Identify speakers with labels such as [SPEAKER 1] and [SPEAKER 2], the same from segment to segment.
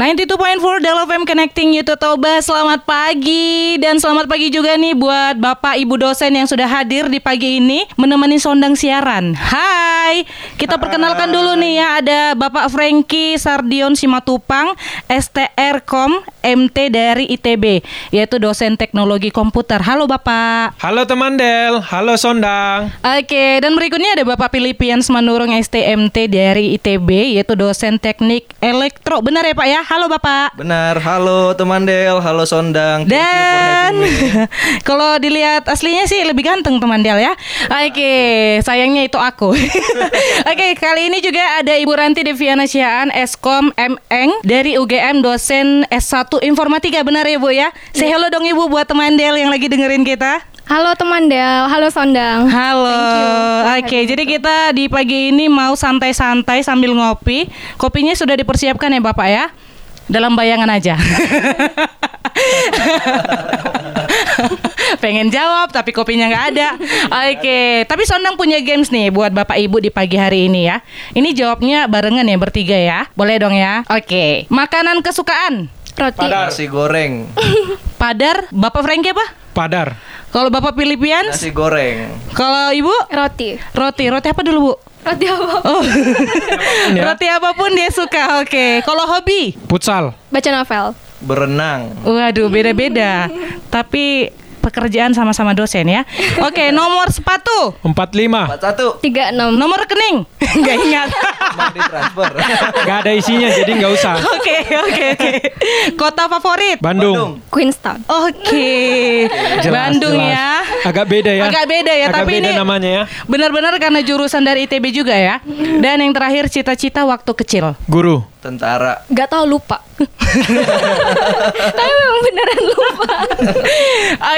[SPEAKER 1] 92.4 Del FM Connecting You to Toba. Selamat pagi. Dan selamat pagi juga nih buat Bapak Ibu dosen yang sudah hadir di pagi ini Menemani sondang siaran. Hai. Kita perkenalkan dulu nih ya. Ada Bapak Frankie Sardion Simatupang STR-Com MT dari ITB Yaitu dosen teknologi komputer. Halo Bapak.
[SPEAKER 2] Halo teman Del, halo Sondang.
[SPEAKER 1] Oke, dan berikutnya ada Bapak Pilipians Manurung STMT dari ITB yaitu dosen teknik elektro. Benar ya Pak ya? Halo Bapak.
[SPEAKER 3] Benar, halo teman Del, halo Sondang. Thank you for
[SPEAKER 1] Dan kalau dilihat aslinya sih lebih ganteng teman Del ya. Oke, sayangnya itu aku. Oke, kali ini juga ada Ibu Ranti Deviana Siaan Eskom MN dari UGM dosen S1 Informatika. Benar ya Bu ya? Say hello dong Ibu buat teman Del yang lagi dengerin kita.
[SPEAKER 4] Halo teman Del, halo Sondang.
[SPEAKER 1] Halo.
[SPEAKER 4] Thank you for
[SPEAKER 1] Oke,
[SPEAKER 4] having
[SPEAKER 1] jadi kita di pagi ini mau santai-santai sambil ngopi. Kopinya sudah dipersiapkan ya Bapak ya. Dalam bayangan aja. Pengen jawab tapi kopinya nggak ada. Oke, tapi Sondang punya games nih buat Bapak Ibu di pagi hari ini ya. Ini jawabnya barengan ya bertiga ya. Boleh dong ya. Oke. Makanan kesukaan.
[SPEAKER 4] Roti.
[SPEAKER 3] Nasi goreng,
[SPEAKER 1] Padar, Bapak Frankie apa?
[SPEAKER 2] Padar,
[SPEAKER 1] Kalau Bapak Pilipians,
[SPEAKER 3] nasi goreng,
[SPEAKER 1] kalau Ibu
[SPEAKER 4] Roti.
[SPEAKER 1] roti. Roti apa dulu, Bu?
[SPEAKER 4] Roti apa?
[SPEAKER 1] Oh.
[SPEAKER 2] ya.
[SPEAKER 1] Roti apa pun dia suka. Oke. Kalau hobi?
[SPEAKER 2] futsal,
[SPEAKER 4] Baca novel.
[SPEAKER 3] berenang,
[SPEAKER 1] Waduh, beda-beda. Tapi pekerjaan sama-sama dosen ya. Oke, nomor sepatu.
[SPEAKER 2] 45,
[SPEAKER 3] 41
[SPEAKER 4] 36.
[SPEAKER 1] Nomor rekening. Gak ingat.
[SPEAKER 3] mau ditransfer.
[SPEAKER 2] Gak ada isinya jadi nggak usah.
[SPEAKER 1] Oke, oke, oke. Kota favorit?
[SPEAKER 2] Bandung,
[SPEAKER 4] Queenstown.
[SPEAKER 1] Oke.
[SPEAKER 2] Jelas,
[SPEAKER 1] Bandung
[SPEAKER 2] jelas.
[SPEAKER 1] ya.
[SPEAKER 2] Agak beda ya.
[SPEAKER 1] Agak beda ya,
[SPEAKER 2] Agak
[SPEAKER 1] tapi
[SPEAKER 2] beda
[SPEAKER 1] ini
[SPEAKER 2] namanya ya.
[SPEAKER 1] Benar-benar karena jurusan dari ITB juga ya. Dan yang terakhir cita-cita waktu kecil.
[SPEAKER 2] Guru,
[SPEAKER 3] Tentara,
[SPEAKER 4] Gak tahu lupa. Tapi memang beneran lupa.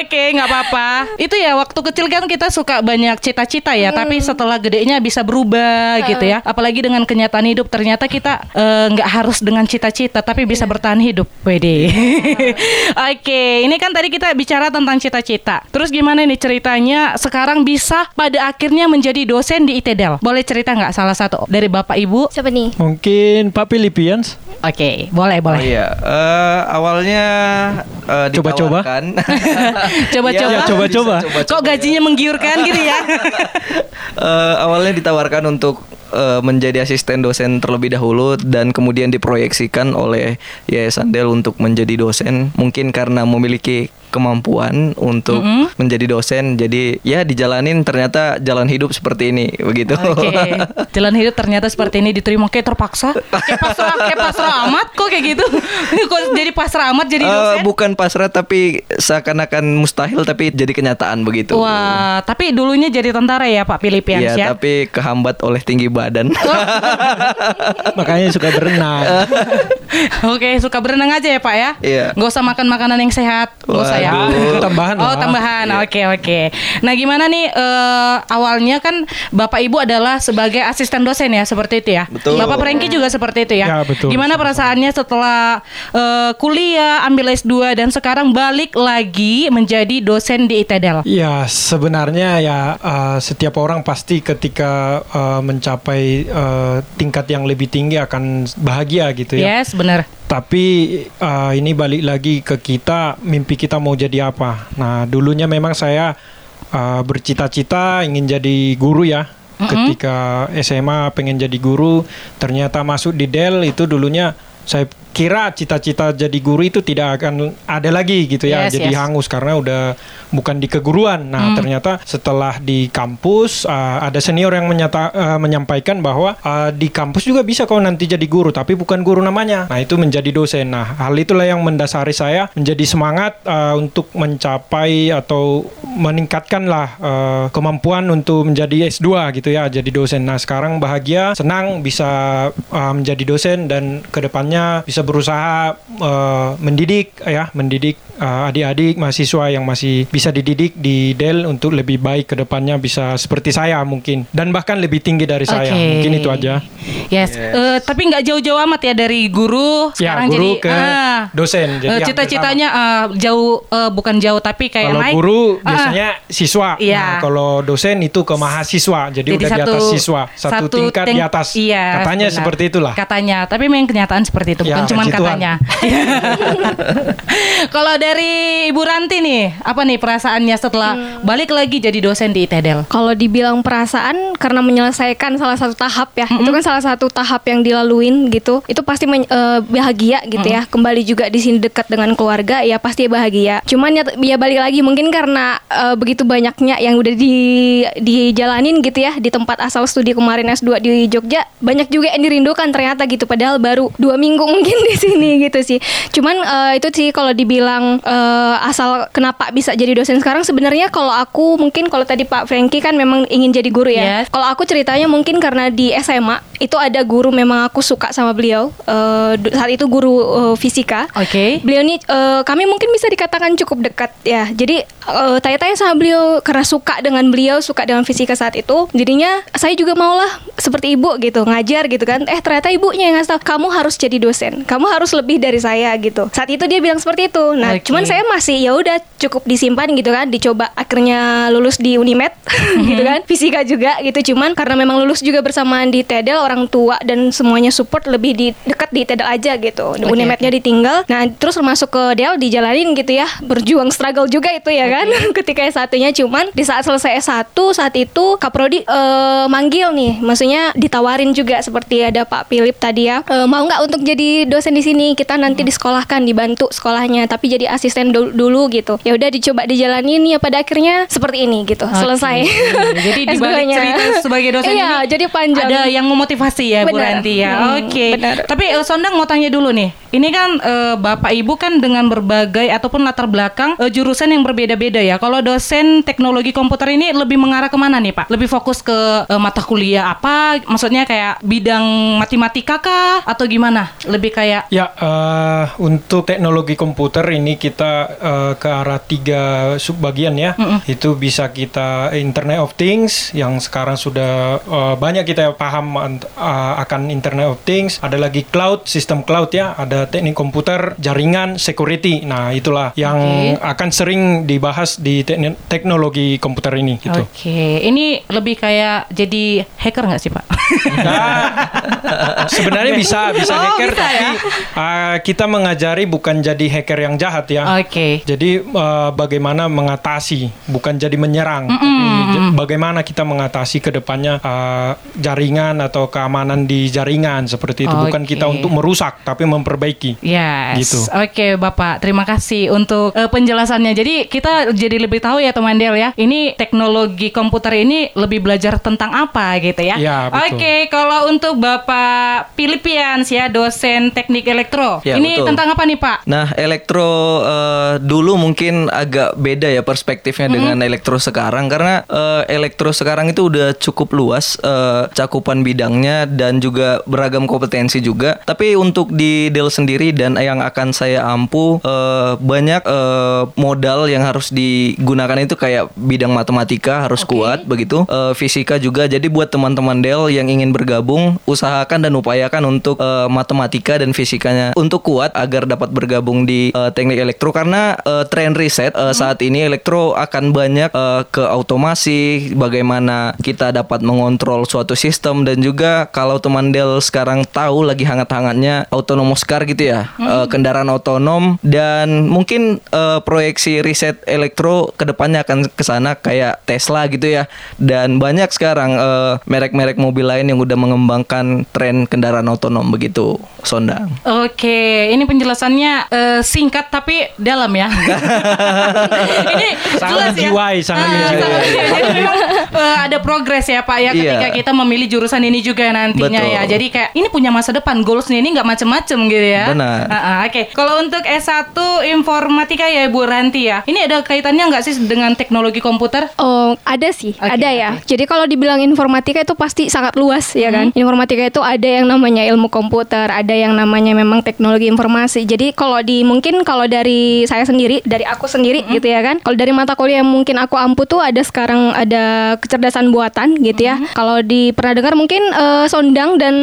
[SPEAKER 1] Oke, nggak apa-apa. Itu ya waktu kecil kan kita suka banyak cita-cita ya, tapi setelah gedenya bisa berubah gitu ya. Apalagi dengan kenyataan hidup ternyata kita eh, nggak harus dengan cita-cita, tapi bisa bertahan hidup. Wede. Oke, ini kan tadi kita bicara tentang cita-cita. Terus gimana nih ceritanya sekarang bisa pada akhirnya menjadi dosen di ITDEL? Boleh cerita nggak salah satu dari bapak ibu?
[SPEAKER 4] Siapa nih?
[SPEAKER 2] mungkin Pak Philippines.
[SPEAKER 1] Oke, boleh
[SPEAKER 3] oh
[SPEAKER 1] boleh.
[SPEAKER 3] iya, eh, awalnya eh,
[SPEAKER 2] Coba-coba.
[SPEAKER 1] Coba-coba.
[SPEAKER 3] Iya,
[SPEAKER 2] Ya, coba-coba.
[SPEAKER 1] Kok
[SPEAKER 3] ya.
[SPEAKER 1] gajinya menggiurkan gitu ya?
[SPEAKER 3] Eh, awalnya ditawarkan untuk eh, menjadi asisten dosen terlebih dahulu dan kemudian diproyeksikan oleh Yayasan Del untuk menjadi dosen mungkin karena memiliki kemampuan untuk
[SPEAKER 1] Mm-mm.
[SPEAKER 3] menjadi dosen jadi ya dijalanin ternyata jalan hidup seperti ini begitu
[SPEAKER 1] Oke, jalan hidup ternyata seperti ini diterima kayak terpaksa, kayak pasrah, kayak pasrah amat kok kayak gitu. kok jadi pasrah amat jadi
[SPEAKER 3] Eh,
[SPEAKER 1] dosen?
[SPEAKER 3] bukan pasrah tapi seakan-akan mustahil tapi jadi kenyataan begitu
[SPEAKER 1] Wah, tapi dulunya jadi tentara ya Pak Filipians
[SPEAKER 3] Iya,
[SPEAKER 1] ya?
[SPEAKER 3] tapi kehambat oleh tinggi badan.
[SPEAKER 2] Makanya suka berenang.
[SPEAKER 1] Oke, suka berenang aja ya Pak ya?
[SPEAKER 3] Iya.
[SPEAKER 1] Gak usah makan makanan yang sehat, gak usah ya?
[SPEAKER 2] Itu tambahan
[SPEAKER 1] Oh
[SPEAKER 2] lah.
[SPEAKER 1] tambahan, oke oke. Nah gimana nih eh, awalnya kan Bapak Ibu adalah sebagai asisten dosen ya seperti itu ya.
[SPEAKER 3] Betul.
[SPEAKER 1] Bapak Franky juga seperti itu ya.
[SPEAKER 2] Ya, betul.
[SPEAKER 1] Gimana perasaannya setelah eh, kuliah ambil S2 dan sekarang balik lagi menjadi dosen di ITDEL?
[SPEAKER 2] Ya sebenarnya ya uh, setiap orang pasti ketika uh, mencapai uh, tingkat yang lebih tinggi akan bahagia gitu ya.
[SPEAKER 1] Yes, benar.
[SPEAKER 2] Tapi uh, ini balik lagi ke kita, mimpi kita mau jadi apa. Nah, dulunya memang saya uh, bercita-cita ingin jadi guru ya. Ketika SMA pengen jadi guru, ternyata masuk di Del itu dulunya saya kira cita-cita jadi guru itu tidak akan ada lagi gitu ya.
[SPEAKER 1] Yes,
[SPEAKER 2] jadi
[SPEAKER 1] yes.
[SPEAKER 2] hangus karena udah bukan di keguruan. Nah, ternyata setelah di kampus uh, ada senior yang menyata, uh, menyampaikan bahwa uh, di kampus juga bisa kau nanti jadi guru, tapi bukan guru namanya. Nah, itu menjadi dosen. Nah, hal itulah yang mendasari saya menjadi semangat uh, untuk mencapai atau meningkatkanlah uh, kemampuan untuk menjadi S2 gitu ya, jadi dosen. Nah, sekarang bahagia, senang bisa uh, menjadi dosen dan ke depannya bisa berusaha uh, mendidik ya, mendidik uh, adik-adik mahasiswa yang masih bisa dididik di Dell untuk lebih baik ke depannya bisa seperti saya mungkin dan bahkan lebih tinggi dari saya.
[SPEAKER 1] Oke.
[SPEAKER 2] Mungkin itu aja.
[SPEAKER 1] Yes, Eh, tapi nggak jauh-jauh amat ya dari guru
[SPEAKER 2] Ya,
[SPEAKER 1] sekarang
[SPEAKER 2] guru
[SPEAKER 1] jadi
[SPEAKER 2] ke
[SPEAKER 1] ah,
[SPEAKER 2] dosen. Jadi hampir
[SPEAKER 1] cita-citanya eh, jauh eh, bukan jauh tapi kayak
[SPEAKER 2] Kalau
[SPEAKER 1] naik.
[SPEAKER 2] guru
[SPEAKER 1] Ah,
[SPEAKER 2] biasanya siswa.
[SPEAKER 1] Iya.
[SPEAKER 2] Nah, kalau dosen itu ke mahasiswa. Jadi,
[SPEAKER 1] Jadi
[SPEAKER 2] udah di atas siswa, satu, tingkat di atas.
[SPEAKER 1] Iya,
[SPEAKER 2] Katanya
[SPEAKER 1] benar.
[SPEAKER 2] seperti itulah.
[SPEAKER 1] Katanya, tapi memang kenyataan seperti itu, bukan
[SPEAKER 2] Ya,
[SPEAKER 1] cuma
[SPEAKER 2] puji Tuhan.
[SPEAKER 1] katanya. Kalau dari Ibu Ranti nih, apa nih perasaannya setelah
[SPEAKER 4] Hmm.
[SPEAKER 1] balik lagi jadi dosen di ITEDEL?
[SPEAKER 4] Kalau dibilang perasaan karena menyelesaikan salah satu tahap ya, itu kan salah satu tahap yang dilaluin gitu. Itu pasti men- eh, bahagia gitu ya. Kembali juga di sini dekat dengan keluarga ya pasti bahagia. Cuman ya, ya balik lagi mungkin karena eh, begitu banyaknya yang udah di dijalanin gitu ya di tempat asal studi kemarin S2 di Jogja, banyak juga yang dirindukan ternyata gitu padahal baru dua minggu mungkin di sini gitu sih. Cuman eh, itu sih kalau dibilang eh, asal kenapa bisa jadi dosen sekarang sebenarnya kalau aku mungkin kalau tadi Pak Franky kan memang ingin jadi guru ya.
[SPEAKER 1] Yes.
[SPEAKER 4] Kalau aku ceritanya mungkin karena di SMA itu ada guru memang aku suka sama beliau. Eh, du- saat itu guru eh, fisika.
[SPEAKER 1] Oke.
[SPEAKER 4] Beliau ini eh, kami mungkin bisa dikatakan cukup dekat ya. Jadi eh, tanya-tanya sama beliau karena suka dengan beliau, suka dengan fisika saat itu. Jadinya saya juga maulah seperti ibu gitu ngajar gitu kan. Eh ternyata ibunya yang ngasih tahu kamu harus jadi dosen. Kamu harus lebih dari saya gitu. Saat itu dia bilang seperti itu. Nah,
[SPEAKER 1] Oke.
[SPEAKER 4] cuman saya masih ya udah cukup disimpan gitu kan. Dicoba akhirnya lulus di Unimed gitu kan. Fisika juga gitu. Cuman karena memang lulus juga bersamaan di TEDEL orang tua dan semuanya support lebih di dekat di TEDEL aja gitu.
[SPEAKER 1] Oke,
[SPEAKER 4] Unimednya ditinggal. Nah, terus masuk ke DEL dijalanin gitu ya. Berjuang struggle juga itu ya kan. Ketika S1-nya cuman di saat selesai S1 saat itu Kaprodi eh, manggil nih. Maksudnya ditawarin juga seperti ada Pak Philip tadi ya. Eh, mau nggak untuk jadi dosen di sini? Kita nanti disekolahkan, dibantu sekolahnya, tapi jadi asisten dulu, dulu gitu. Ya udah dicoba dijalanin ya pada akhirnya seperti ini gitu.
[SPEAKER 1] Oke.
[SPEAKER 4] Selesai.
[SPEAKER 1] Jadi di balik
[SPEAKER 4] S2-nya.
[SPEAKER 1] cerita sebagai dosen
[SPEAKER 4] Iya,
[SPEAKER 1] ini
[SPEAKER 4] jadi panjang.
[SPEAKER 1] Ada yang memotivasi ya Bu
[SPEAKER 4] Benar.
[SPEAKER 1] Ranti ya.
[SPEAKER 4] Hmm,
[SPEAKER 1] Oke.
[SPEAKER 4] benar.
[SPEAKER 1] Tapi eh, Sondang mau tanya dulu nih. Ini kan eh, Bapak Ibu kan dengan berbagai ataupun latar belakang eh, jurusan yang berbeda-beda ya. Kalau dosen teknologi komputer ini lebih mengarah ke mana nih Pak? Lebih fokus ke eh, mata kuliah apa? Maksudnya kayak bidang matematika kah atau gimana? Lebih kayak
[SPEAKER 2] Ya, eh, untuk teknologi komputer ini kita eh, ke arah tiga subbagian ya. Itu bisa kita Internet of Things yang sekarang sudah eh, banyak kita paham eh, akan Internet of Things. Ada lagi cloud, sistem cloud ya. Ada teknik komputer, jaringan, security. Nah, itulah yang
[SPEAKER 1] Oke.
[SPEAKER 2] akan sering dibahas di tekni- teknologi komputer ini gitu.
[SPEAKER 1] Oke, ini lebih kayak jadi hacker nggak sih Pak?
[SPEAKER 2] Nah, sebenarnya bisa bisa
[SPEAKER 1] Oh,
[SPEAKER 2] hacker
[SPEAKER 1] bisa
[SPEAKER 2] tapi uh, kita mengajari bukan jadi hacker yang jahat ya.
[SPEAKER 1] Oke.
[SPEAKER 2] Jadi uh, bagaimana mengatasi bukan jadi menyerang tapi j- bagaimana kita mengatasi ke depannya uh, jaringan atau keamanan di jaringan seperti itu bukan
[SPEAKER 1] Oke.
[SPEAKER 2] kita untuk merusak tapi memperbaiki.
[SPEAKER 1] Yes.
[SPEAKER 2] Gitu.
[SPEAKER 1] Oke, Bapak. Terima kasih untuk eh, penjelasannya. Jadi kita jadi lebih tahu ya, teman Del ya. Ini teknologi komputer ini lebih belajar tentang apa gitu ya.
[SPEAKER 2] Ya, betul.
[SPEAKER 1] Oke, kalau untuk Bapak Filipians ya, dosen teknik elektro.
[SPEAKER 3] Ya,
[SPEAKER 1] ini
[SPEAKER 3] betul.
[SPEAKER 1] tentang apa nih, Pak?
[SPEAKER 3] Nah, elektro eh, dulu mungkin agak beda ya perspektifnya dengan elektro sekarang karena eh, elektro sekarang itu udah cukup luas eh, cakupan bidangnya dan juga beragam kompetensi juga. Tapi untuk di Dell sendiri dan yang akan saya ampu eh, banyak eh, modal yang harus digunakan itu kayak bidang matematika harus
[SPEAKER 1] Oke.
[SPEAKER 3] kuat begitu, Eh, fisika juga. Jadi buat teman-teman Dell yang ingin bergabung, usahakan dan upayakan untuk eh, matematika dan fisikanya untuk kuat agar dapat bergabung di eh, teknik elektro. Karena eh, tren riset eh, saat ini elektro akan banyak eh, ke otomasi, bagaimana kita dapat mengontrol suatu sistem. Dan juga kalau teman Dell sekarang tahu lagi hangat-hangatnya autonomous car gitu ya, eh, kendaraan otonom. Dan mungkin eh, proyeksi riset elektro ke depannya akan ke sana kayak Tesla gitu ya dan banyak sekarang eh, merek-merek mobil lain yang udah mengembangkan tren kendaraan otonom begitu Sondang.
[SPEAKER 1] Oke, ini penjelasannya eh, singkat tapi dalam ya. ini
[SPEAKER 2] Sangat
[SPEAKER 1] jelas ya.
[SPEAKER 2] jiwai, sangat menjiwai.
[SPEAKER 1] sangat jiwai. Jadi memang eh, ada progres ya Pak ya ketika
[SPEAKER 3] Iya.
[SPEAKER 1] kita memilih jurusan ini juga nantinya
[SPEAKER 3] Betul.
[SPEAKER 1] ya. Jadi kayak ini punya masa depan, goalsnya ini nggak macem-macem gitu ya.
[SPEAKER 3] Benar.
[SPEAKER 1] Ah, ah, Oke, kalau untuk S1 informatika ya Bu Ranti ya. Ini ada kaitannya nggak sih dengan teknologi komputer?
[SPEAKER 4] Oh, ada sih,
[SPEAKER 1] Oke,
[SPEAKER 4] ada ya. Jadi kalau dibilang informatika itu pasti sangat luas ya kan. Informatika itu ada yang namanya ilmu komputer, ada yang namanya memang teknologi informasi. Jadi kalau di mungkin kalau dari saya sendiri, dari aku sendiri gitu ya kan. Kalau dari mata kuliah yang mungkin aku ampu tuh ada sekarang ada kecerdasan buatan gitu ya. Kalau di pernah dengar mungkin eh, Sondang dan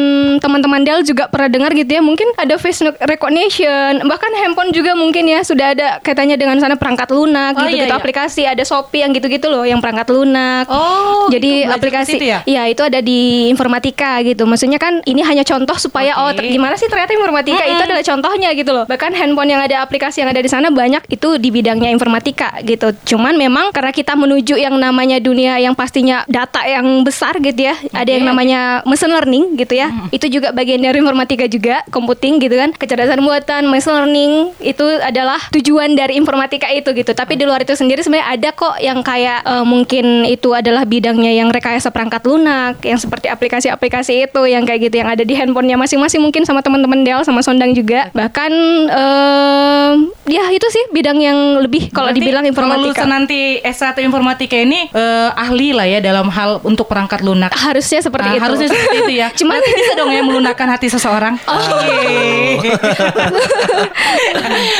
[SPEAKER 4] teman-teman Del juga pernah dengar gitu ya. Mungkin ada face recognition, bahkan handphone juga mungkin ya sudah ada kaitannya dengan sana perangkat lunak
[SPEAKER 1] Oh,
[SPEAKER 4] gitu-gitu
[SPEAKER 1] iya, iya.
[SPEAKER 4] aplikasi ada Shopee yang gitu-gitu loh yang perangkat lunak.
[SPEAKER 1] Oh,
[SPEAKER 4] Jadi
[SPEAKER 1] gitu,
[SPEAKER 4] aplikasi
[SPEAKER 1] ke situ ya?
[SPEAKER 4] Iya, itu ada di informatika gitu. Maksudnya kan ini hanya contoh supaya oh
[SPEAKER 1] Oke.
[SPEAKER 4] ter- gimana sih ternyata informatika itu adalah contohnya gitu loh. Bahkan handphone yang ada aplikasi yang ada di sana banyak itu di bidangnya informatika gitu. Cuman memang karena kita menuju yang namanya dunia yang pastinya data yang besar gitu ya. Ada yang namanya machine learning gitu ya. Itu juga bagian dari informatika juga, computing gitu kan. Kecerdasan buatan, machine learning itu adalah tujuan dari informatika itu gitu. Tapi di luar itu sendiri sebenarnya ada kok yang kayak eh, mungkin itu adalah bidangnya yang rekayasa perangkat lunak, yang seperti aplikasi-aplikasi itu yang kayak gitu yang ada di handphonenya masing-masing mungkin sama teman-teman Del sama Sondang juga. Bahkan em, ya itu sih bidang yang lebih kalau dibilang
[SPEAKER 1] Kalau
[SPEAKER 4] informatika.
[SPEAKER 1] lulusan nanti S1 informatika ini eh, ahli lah ya dalam hal untuk perangkat lunak.
[SPEAKER 4] Harusnya seperti
[SPEAKER 1] Nah,
[SPEAKER 4] itu.
[SPEAKER 1] Harusnya seperti itu ya.
[SPEAKER 4] Cuman-
[SPEAKER 1] Berarti bisa dong ya melunakkan hati seseorang. Oke.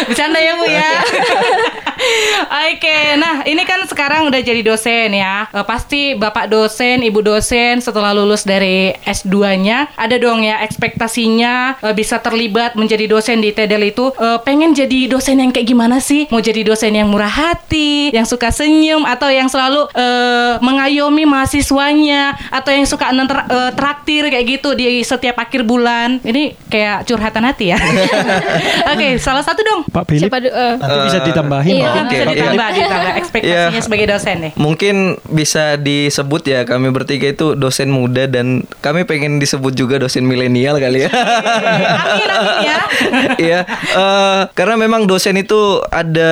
[SPEAKER 1] Bercanda ya Bu ya. Oke, nah ini kan sekarang udah jadi dosen ya. Eh, pasti Bapak dosen, Ibu dosen setelah lulus dari S2-nya ada dong ya ekspektasinya eh, bisa terlibat menjadi dosen di TEDEL itu eh, pengen jadi dosen yang kayak gimana sih? Mau jadi dosen yang murah hati, yang suka senyum atau yang selalu eh, mengayomi mahasiswanya atau yang suka nenter- traktir kayak gitu di setiap akhir bulan. Ini kayak curhatan hati ya. Oke, salah satu dong.
[SPEAKER 2] Pak Philip
[SPEAKER 4] Siapa eh,
[SPEAKER 2] nanti bisa ditambahin
[SPEAKER 4] Iya.
[SPEAKER 2] Pak.
[SPEAKER 1] Bisa Ditambah, ditambah ekspektasinya
[SPEAKER 3] Iya.
[SPEAKER 1] sebagai dosen deh.
[SPEAKER 3] Mungkin bisa disebut ya kami bertiga itu dosen muda dan kami pengen disebut juga dosen milenial kali ya.
[SPEAKER 1] Amin, amin ya.
[SPEAKER 3] Iya, eh, karena memang dosen itu ada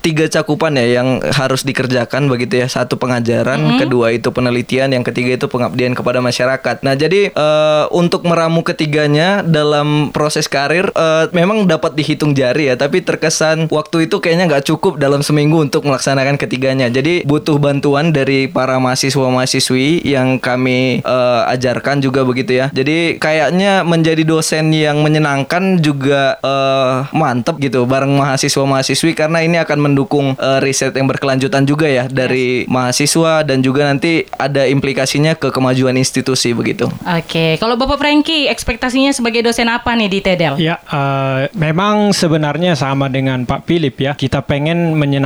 [SPEAKER 3] tiga cakupan ya yang harus dikerjakan begitu ya. Satu pengajaran,
[SPEAKER 1] Mm-hmm.
[SPEAKER 3] kedua itu penelitian, yang ketiga itu pengabdian kepada masyarakat. Nah, jadi eh, untuk meramu ketiganya dalam proses karir eh, memang dapat dihitung jari ya, tapi terkesan waktu itu kayaknya nggak cukup dalam seminggu untuk melaksanakan ketiganya. Jadi butuh bantuan dari para mahasiswa-mahasiswi yang kami eh, ajarkan juga begitu ya. Jadi kayaknya menjadi dosen yang menyenangkan juga eh, mantep gitu bareng mahasiswa-mahasiswi karena ini akan mendukung eh, riset yang berkelanjutan juga ya dari mahasiswa dan juga nanti ada implikasinya ke kemajuan institusi begitu.
[SPEAKER 1] Oke, kalau Bapak Franky ekspektasinya sebagai dosen apa nih di TEDEL?
[SPEAKER 2] Ya, eh, memang sebenarnya sama dengan Pak Philip ya. Kita pengen menyenangkan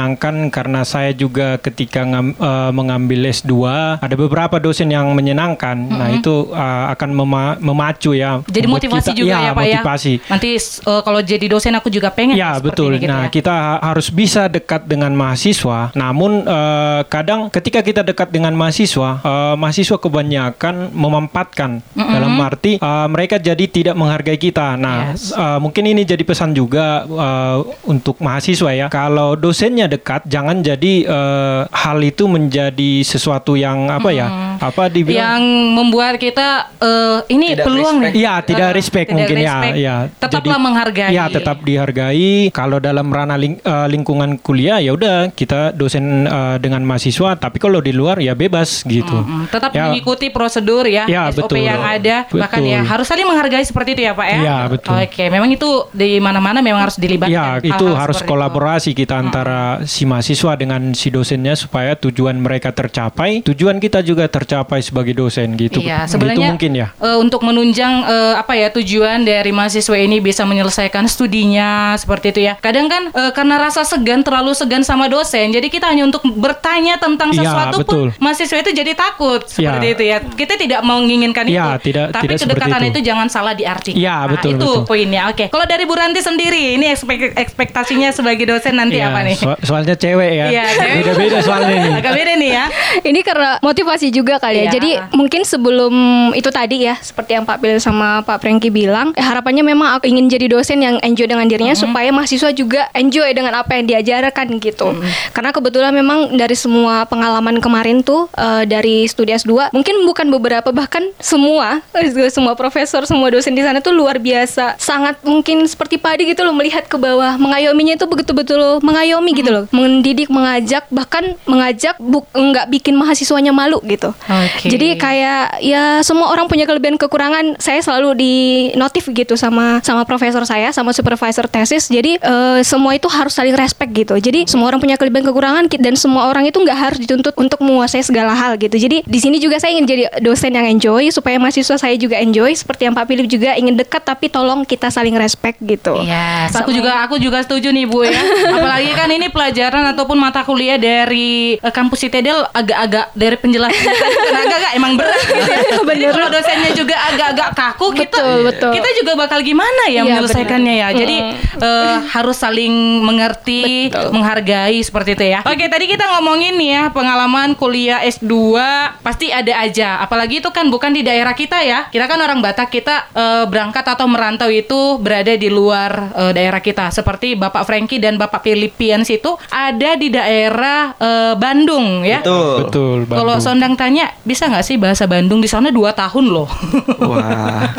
[SPEAKER 2] karena saya juga ketika ngam- eh, mengambil S2 ada beberapa dosen yang menyenangkan. Nah, itu eh, akan mema- memacu ya.
[SPEAKER 1] Jadi motivasi
[SPEAKER 2] kita-
[SPEAKER 1] juga ya, Pak
[SPEAKER 2] motivasi.
[SPEAKER 1] ya. Nanti uh, kalau jadi dosen aku juga pengen
[SPEAKER 2] Ya betul.
[SPEAKER 1] ini gitu
[SPEAKER 2] nah
[SPEAKER 1] ya.
[SPEAKER 2] kita ha- harus bisa dekat dengan mahasiswa. Namun eh, kadang ketika kita dekat dengan mahasiswa, eh, mahasiswa kebanyakan memampatkan dalam arti eh, mereka jadi tidak menghargai kita. Nah
[SPEAKER 1] Yes.
[SPEAKER 2] eh, mungkin ini jadi pesan juga eh, untuk mahasiswa ya. Kalau dosennya dekat, jangan jadi eh, hal itu menjadi sesuatu yang apa ya? Apa dibilang?
[SPEAKER 1] yang membuat kita uh, ini
[SPEAKER 3] Tidak
[SPEAKER 1] peluang
[SPEAKER 3] respect.
[SPEAKER 1] nih.
[SPEAKER 2] Iya, tidak
[SPEAKER 1] Uh,
[SPEAKER 2] respect
[SPEAKER 1] tidak
[SPEAKER 2] mungkin
[SPEAKER 1] respect.
[SPEAKER 2] ya, ya.
[SPEAKER 1] Tetaplah
[SPEAKER 2] Jadi-
[SPEAKER 1] menghargai.
[SPEAKER 2] Ya, tetap dihargai. Kalau dalam ranah ling- eh, lingkungan kuliah ya udah kita dosen eh, dengan mahasiswa, tapi kalau di luar ya bebas gitu.
[SPEAKER 1] Mm, tetap
[SPEAKER 2] Ya.
[SPEAKER 1] mengikuti prosedur ya,
[SPEAKER 2] Ya,
[SPEAKER 1] SOP
[SPEAKER 2] betul.
[SPEAKER 1] yang ada, bahkan
[SPEAKER 2] Betul.
[SPEAKER 1] ya harus saling menghargai seperti itu ya Pak ya.
[SPEAKER 2] Iya, betul.
[SPEAKER 1] Oke, memang itu di mana-mana memang harus dilibatkan.
[SPEAKER 2] Ya, itu
[SPEAKER 1] hal-hal
[SPEAKER 2] harus
[SPEAKER 1] seperti
[SPEAKER 2] kolaborasi kita antara si mahasiswa dengan si dosennya supaya tujuan mereka tercapai, tujuan kita juga tercapai sebagai dosen gitu.
[SPEAKER 1] Iya,
[SPEAKER 2] Gitu
[SPEAKER 1] sebenarnya
[SPEAKER 2] mungkin ya.
[SPEAKER 1] eh, untuk menunjang eh, apa ya tujuan dari mahasiswa ini bisa menyelesaikan studinya seperti itu ya. Kadang kan eh, karena rasa segan terlalu segan sama dosen, jadi kita hanya untuk bertanya tentang
[SPEAKER 2] Iya,
[SPEAKER 1] sesuatu
[SPEAKER 2] betul.
[SPEAKER 1] pun mahasiswa itu jadi takut seperti
[SPEAKER 2] Iya.
[SPEAKER 1] itu ya. Kita tidak menginginkan
[SPEAKER 2] Iya,
[SPEAKER 1] itu,
[SPEAKER 2] tidak-
[SPEAKER 1] tapi
[SPEAKER 2] tidak
[SPEAKER 1] kedekatan
[SPEAKER 2] itu.
[SPEAKER 1] itu. jangan salah diartikan.
[SPEAKER 2] Iya,
[SPEAKER 1] Nah,
[SPEAKER 2] betul,
[SPEAKER 1] Itu
[SPEAKER 2] betul.
[SPEAKER 1] poinnya. Oke, kalau dari Bu Ranti sendiri, ini ekspek- ekspektasinya sebagai dosen nanti
[SPEAKER 2] Iya,
[SPEAKER 1] apa nih?
[SPEAKER 2] so- soalnya cewek ya.
[SPEAKER 1] Iya.
[SPEAKER 2] Beda-beda soalnya nih.
[SPEAKER 1] Agak beda nih ya.
[SPEAKER 4] Ini karena motivasi juga kali ya.
[SPEAKER 1] Iya.
[SPEAKER 4] Jadi mungkin sebelum itu tadi ya, seperti yang Pak Bil sama Pak Franky bilang, eh, harapannya memang aku ingin jadi dosen yang enjoy dengan dirinya supaya mahasiswa juga enjoy dengan apa yang diajarkan gitu. Karena kebetulan memang dari semua pengalaman kemarin tuh eh, dari studi S2, mungkin bukan beberapa bahkan semua semua profesor, semua dosen di sana tuh luar biasa. Sangat mungkin seperti padi gitu loh melihat ke bawah, mengayominya itu betul-betul mengayomi gitu loh, mendidik, mengajak bahkan mengajak buk nggak bikin mahasiswanya malu gitu.
[SPEAKER 1] Oke.
[SPEAKER 4] Jadi kayak ya semua orang punya kelebihan kekurangan. Saya selalu di notif gitu sama sama profesor saya, sama supervisor tesis. Jadi eh, semua itu harus saling respect gitu. Jadi semua orang punya kelebihan kekurangan dan semua orang itu nggak harus dituntut untuk menguasai segala hal gitu. Jadi di sini juga saya ingin jadi dosen yang enjoy supaya mahasiswa saya juga enjoy. Seperti yang Pak Philip juga ingin dekat tapi tolong kita saling respect gitu.
[SPEAKER 1] Iya, aku juga aku juga setuju nih Bu ya. Apalagi kan ini pelajaran ataupun mata kuliah dari eh, kampus ITDL agak-agak dari penjelasan kan agak-agak emang berat gitu ya. Jadi kalau dosennya juga agak-agak kaku kita
[SPEAKER 4] Betul, betul.
[SPEAKER 1] kita juga bakal gimana ya
[SPEAKER 4] Iya,
[SPEAKER 1] menyelesaikannya ya.
[SPEAKER 4] benar.
[SPEAKER 1] Jadi eh, harus saling mengerti,
[SPEAKER 4] Betul.
[SPEAKER 1] menghargai seperti itu ya. Oke, tadi kita ngomongin nih ya pengalaman kuliah S2 pasti ada aja. Apalagi itu kan bukan di daerah kita ya. Kita kan orang Batak, kita eh, berangkat atau merantau itu berada di luar eh, daerah kita. Seperti Bapak Frankie dan Bapak Philippians itu ada di daerah eh, Bandung ya.
[SPEAKER 3] Betul.
[SPEAKER 2] Betul.
[SPEAKER 1] Kalau. Sondang tanya, bisa nggak sih bahasa Bandung di sana dua tahun loh?
[SPEAKER 3] Wah.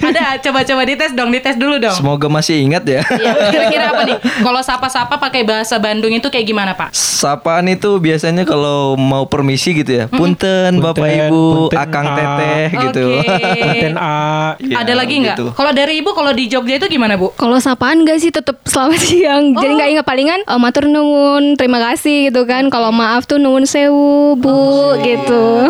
[SPEAKER 1] ada, coba-coba dites dong, dites dulu dong.
[SPEAKER 3] Semoga masih ingat ya.
[SPEAKER 1] Iya, kira-kira apa nih? Kalau sapa-sapa pakai bahasa Bandung itu kayak gimana, Pak?
[SPEAKER 3] Sapaan itu biasanya kalau mau permisi gitu ya. Punten, Bapak
[SPEAKER 2] Punten,
[SPEAKER 3] Ibu,
[SPEAKER 2] punten,
[SPEAKER 3] Akang
[SPEAKER 2] A.
[SPEAKER 3] Teteh gitu.
[SPEAKER 1] Oke.
[SPEAKER 2] Konten A.
[SPEAKER 3] Iya,
[SPEAKER 1] ada lagi nggak?
[SPEAKER 3] gitu.
[SPEAKER 1] Kalau dari Ibu, kalau di Jogja itu gimana, Bu?
[SPEAKER 4] Kalau sapaan gak sih tetap selamat siang. Jadi
[SPEAKER 1] Oh.
[SPEAKER 4] nggak ingat palingan eh, matur nuwun, terima kasih gitu kan. Kalau maaf tuh nuwun sewu, Bu gitu.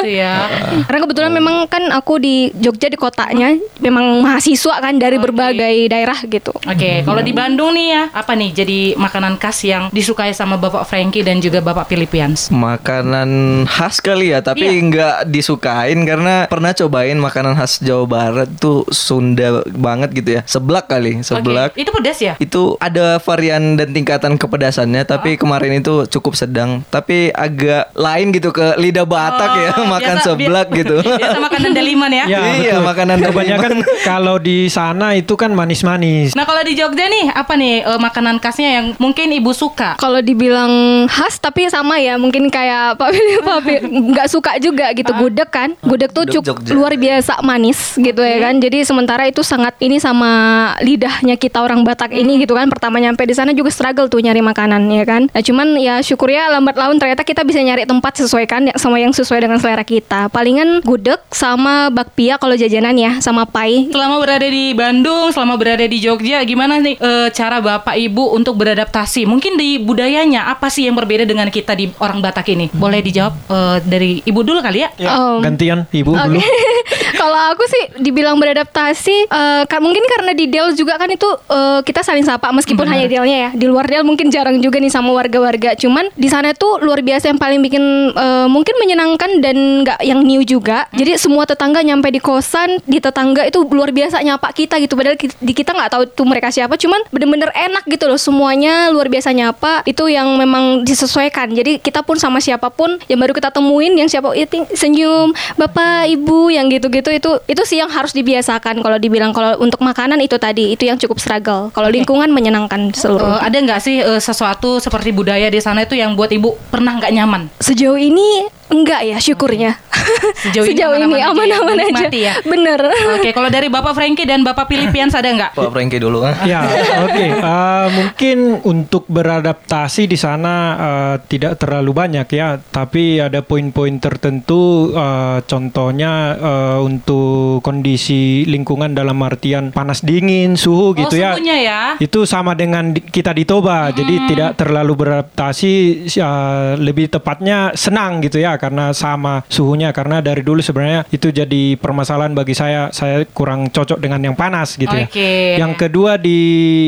[SPEAKER 1] Gitu ya.
[SPEAKER 4] Karena kebetulan memang kan aku di Jogja di kotanya memang mahasiswa kan dari berbagai daerah gitu.
[SPEAKER 1] Oke, kalau di Bandung nih ya, apa nih jadi makanan khas yang disukai sama Bapak Frankie dan juga Bapak Philippians?
[SPEAKER 3] Makanan khas kali ya, tapi
[SPEAKER 1] Iya.
[SPEAKER 3] nggak disukain karena pernah cobain makanan khas Jawa Barat tuh Sunda banget gitu ya. Seblak kali, seblak.
[SPEAKER 1] Oke, itu pedas ya?
[SPEAKER 3] Itu ada varian dan tingkatan kepedasannya,
[SPEAKER 1] Ah.
[SPEAKER 3] tapi kemarin itu cukup sedang, tapi agak lain gitu ke lidah Batak ya,
[SPEAKER 1] Oh,
[SPEAKER 3] makan
[SPEAKER 1] biasa-
[SPEAKER 3] seblak
[SPEAKER 1] bi-
[SPEAKER 3] gitu.
[SPEAKER 1] Biasa makanan daliman ya?
[SPEAKER 2] Ya,
[SPEAKER 3] Iya,
[SPEAKER 2] betul.
[SPEAKER 3] makanan dari
[SPEAKER 2] Kebanyakan kalau di sana itu kan manis-manis.
[SPEAKER 1] Nah kalau di Jogja nih apa nih eh, makanan khasnya yang mungkin ibu suka?
[SPEAKER 4] Kalau dibilang khas tapi sama ya mungkin kayak Pak Philip Pak nggak suka juga gitu gudeg kan. Gudeg tuh
[SPEAKER 3] Gudeg
[SPEAKER 4] cukup
[SPEAKER 3] Jogja.
[SPEAKER 4] luar biasa manis gitu ya kan. Jadi sementara itu sangat ini sama lidahnya kita orang Batak ini gitu kan. Pertama nyampe di sana juga struggle tuh nyari makanan ya kan. Nah cuman ya syukur ya lambat laun ternyata kita bisa nyari tempat sesuai kan ya, sama yang sesuai dengan selera kita. Palingan gudeg sama bakpia kalau jajanan ya sama pai.
[SPEAKER 1] Selama berada di Bandung, selama berada di Jogja, gimana nih eh, cara bapak ibu untuk beradaptasi? Mungkin di budayanya apa sih yang berbeda dengan kita di orang Batak ini? Boleh dijawab eh, dari ibu dulu kali ya?
[SPEAKER 2] Ya,
[SPEAKER 4] Um,
[SPEAKER 2] gantian ibu dulu.
[SPEAKER 4] Kalau aku sih dibilang beradaptasi, ka- mungkin karena di Del juga kan itu eh, kita saling sapa meskipun hanya Delnya ya. Di luar Del mungkin jarang juga nih sama warga-warga. Cuman di sana tuh luar biasa yang paling bikin eh, mungkin menyenangkan dan nggak yang new juga. Jadi semua tetangga nyampe di kosan, di tetangga itu luar biasa nyapa kita gitu. Padahal di kita nggak tahu tuh mereka siapa. Cuman bener-bener enak gitu loh. Semuanya luar biasa nyapa. Itu yang memang disesuaikan. Jadi kita pun sama siapa pun yang baru kita temuin, yang siapa itu senyum, bapak, ibu, yang gitu-gitu itu itu sih yang harus dibiasakan. Kalau dibilang kalau untuk makanan itu tadi itu yang cukup struggle. Kalau lingkungan menyenangkan seluruh.
[SPEAKER 1] ada nggak sih eh, sesuatu seperti budaya di sana itu yang buat ibu pernah nggak nyaman?
[SPEAKER 4] Sejauh ini enggak ya syukurnya.
[SPEAKER 1] Sejauh ini
[SPEAKER 4] ini
[SPEAKER 1] aman-aman aja,
[SPEAKER 4] aja.
[SPEAKER 1] menikmati ya?
[SPEAKER 4] Bener.
[SPEAKER 1] Oke, kalau dari bapak Frankie dan bapak Philippians ada nggak?
[SPEAKER 3] Pak Frankie dulu kan.
[SPEAKER 2] Ya, oke. Eh, mungkin untuk beradaptasi di sana eh, tidak terlalu banyak ya, tapi ada poin-poin tertentu. eh, contohnya eh, untuk kondisi lingkungan dalam artian panas dingin, suhu
[SPEAKER 1] Oh,
[SPEAKER 2] gitu ya.
[SPEAKER 1] suhunya ya.
[SPEAKER 2] Itu sama dengan di- kita di Toba, jadi tidak terlalu beradaptasi. eh, lebih tepatnya senang gitu ya, karena sama suhunya. Karena dari dulu sebenarnya itu jadi permasalahan bagi saya. Saya kurang cocok dengan yang panas gitu ya.
[SPEAKER 1] Oke.
[SPEAKER 2] Yang kedua di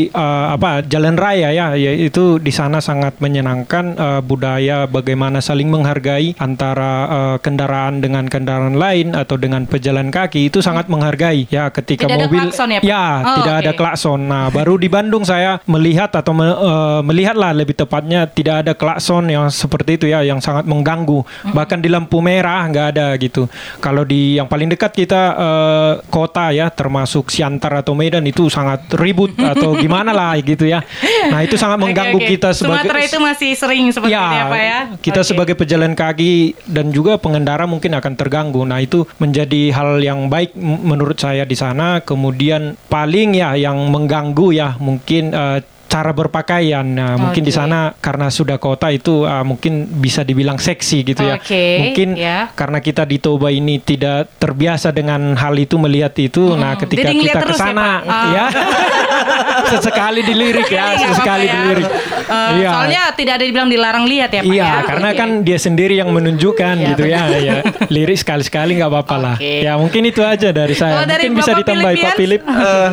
[SPEAKER 2] eh, apa jalan raya ya, yaitu di sana sangat menyenangkan eh, budaya bagaimana saling menghargai antara eh, kendaraan dengan kendaraan lain atau dengan pejalan kaki itu sangat menghargai ya ketika
[SPEAKER 1] Tidak ada
[SPEAKER 2] mobil
[SPEAKER 1] klakson ya, Pak? Oh,
[SPEAKER 2] tidak ada
[SPEAKER 1] oke.
[SPEAKER 2] klakson. Nah baru di Bandung saya melihat atau me- eh, melihatlah lebih tepatnya tidak ada klakson yang seperti itu ya yang sangat mengganggu. Bahkan di lampu merah nggak ada gitu. Kalau di yang paling dekat kita eh, kota ya termasuk Siantar atau Medan itu sangat ribut atau gimana lah gitu ya. Nah itu sangat mengganggu
[SPEAKER 1] Oke, oke.
[SPEAKER 2] kita sebagai
[SPEAKER 1] Sumatera itu masih sering seperti
[SPEAKER 2] ya,
[SPEAKER 1] itu ya Pak ya?
[SPEAKER 2] Kita
[SPEAKER 1] Oke.
[SPEAKER 2] sebagai pejalan kaki dan juga pengendara mungkin akan terganggu. Nah, itu menjadi hal yang baik menurut saya di sana. Kemudian paling ya yang mengganggu ya mungkin eh, cara berpakaian. Nah, mungkin di sana karena sudah kota itu uh, mungkin bisa dibilang seksi gitu ya.
[SPEAKER 1] Oke,
[SPEAKER 2] Mungkin
[SPEAKER 1] ya.
[SPEAKER 2] karena kita di Toba ini tidak terbiasa dengan hal itu melihat itu. Nah, ketika
[SPEAKER 1] Jadi
[SPEAKER 2] kita ke
[SPEAKER 1] ya,
[SPEAKER 2] sana ya. sesekali dilirik ya,
[SPEAKER 1] Iya,
[SPEAKER 2] sesekali
[SPEAKER 1] ya.
[SPEAKER 2] dilirik.
[SPEAKER 1] Eh,
[SPEAKER 2] Iya.
[SPEAKER 1] Soalnya tidak ada dibilang dilarang lihat ya Pak
[SPEAKER 2] Iya,
[SPEAKER 1] ya.
[SPEAKER 2] karena
[SPEAKER 1] Oke.
[SPEAKER 2] kan dia sendiri yang menunjukkan
[SPEAKER 1] Iya,
[SPEAKER 2] gitu ya, ya. Lirik sekali-sekali nggak apa-apa lah. Ya mungkin itu aja dari saya.
[SPEAKER 1] Kalau dari
[SPEAKER 2] mungkin bisa
[SPEAKER 1] Bapak
[SPEAKER 2] ditambahi Pak
[SPEAKER 1] Philip,
[SPEAKER 2] Philip.
[SPEAKER 3] Eh,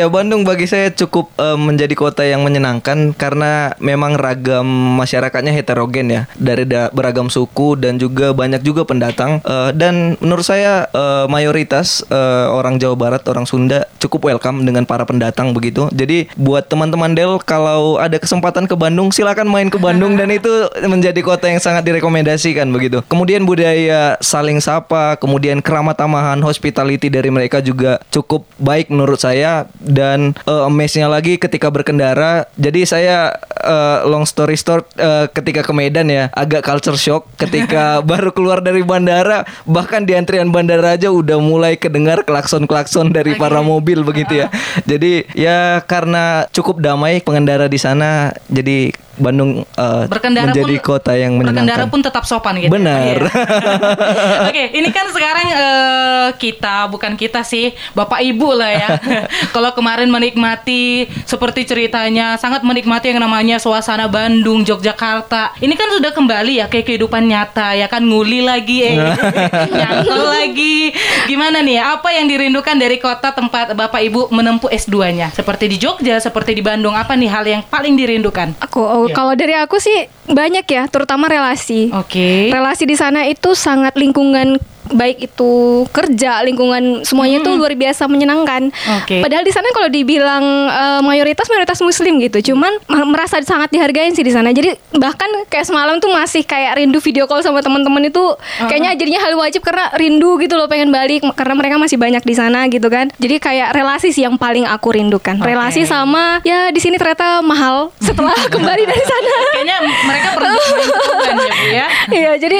[SPEAKER 3] ya Bandung bagi saya cukup eh, menjadi kota yang menyenangkan karena memang ragam masyarakatnya heterogen ya. Dari da- beragam suku dan juga banyak juga pendatang. Eh, dan menurut saya eh, mayoritas eh, orang Jawa Barat orang Sunda cukup welcome dengan para pendatang begitu. Jadi buat teman-teman Del kalau ada kesempatan ke Bandung silakan main ke Bandung. Dan itu menjadi kota yang sangat direkomendasikan begitu. Kemudian budaya saling sapa kemudian keramat tamahan hospitality dari mereka juga cukup baik menurut saya. Dan uh, amaze-nya lagi ketika berkendara jadi saya eh, long story short eh, ketika ke Medan ya agak culture shock ketika baru keluar dari bandara bahkan di antrian bandara aja udah mulai kedengar klakson-klakson dari para mobil begitu ya. Jadi ya karena cukup damai pengendara di sana jadi Bandung eh,
[SPEAKER 1] berkendara
[SPEAKER 3] menjadi
[SPEAKER 1] pun
[SPEAKER 3] kota yang
[SPEAKER 1] berkendara
[SPEAKER 3] menyenangkan
[SPEAKER 1] pun tetap sopan gitu.
[SPEAKER 3] Benar.
[SPEAKER 1] Iya. Oke, ini kan sekarang eh, kita bukan kita sih, Bapak Ibu lah ya. Kalau kemarin menikmati seperti ceritanya sangat menikmati yang namanya suasana Bandung, Yogyakarta. Ini kan sudah kembali ya ke kehidupan nyata ya kan nguli lagi eh. Nyantol lagi. Gimana nih? Apa yang dirindukan dari kota tempat Bapak Ibu menempuh S2-nya? Seperti di Jogja, seperti di Bandung, apa nih hal yang paling dirindukan?
[SPEAKER 4] Aku
[SPEAKER 1] Iya.
[SPEAKER 4] kalau dari aku sih banyak ya, terutama relasi.
[SPEAKER 1] Oke.
[SPEAKER 4] Relasi di sana itu sangat lingkungan baik itu kerja, lingkungan semuanya itu luar biasa menyenangkan.
[SPEAKER 1] Hmm. Oke.
[SPEAKER 4] Padahal di sana kalau dibilang eh, mayoritas mayoritas muslim gitu, cuman ma- merasa sangat dihargain sih di sana. Jadi bahkan kayak semalam tuh masih kayak rindu video call sama teman-teman itu kayaknya jadinya hal wajib karena rindu gitu loh pengen balik karena mereka masih banyak di sana gitu kan. Jadi kayak relasi sih yang paling aku rindukan.
[SPEAKER 1] Oke.
[SPEAKER 4] Relasi sama ya di sini ternyata mahal setelah kembali dari sana.
[SPEAKER 1] Kayaknya mereka pernah main Tuban ya Bu ya.
[SPEAKER 4] Iya, jadi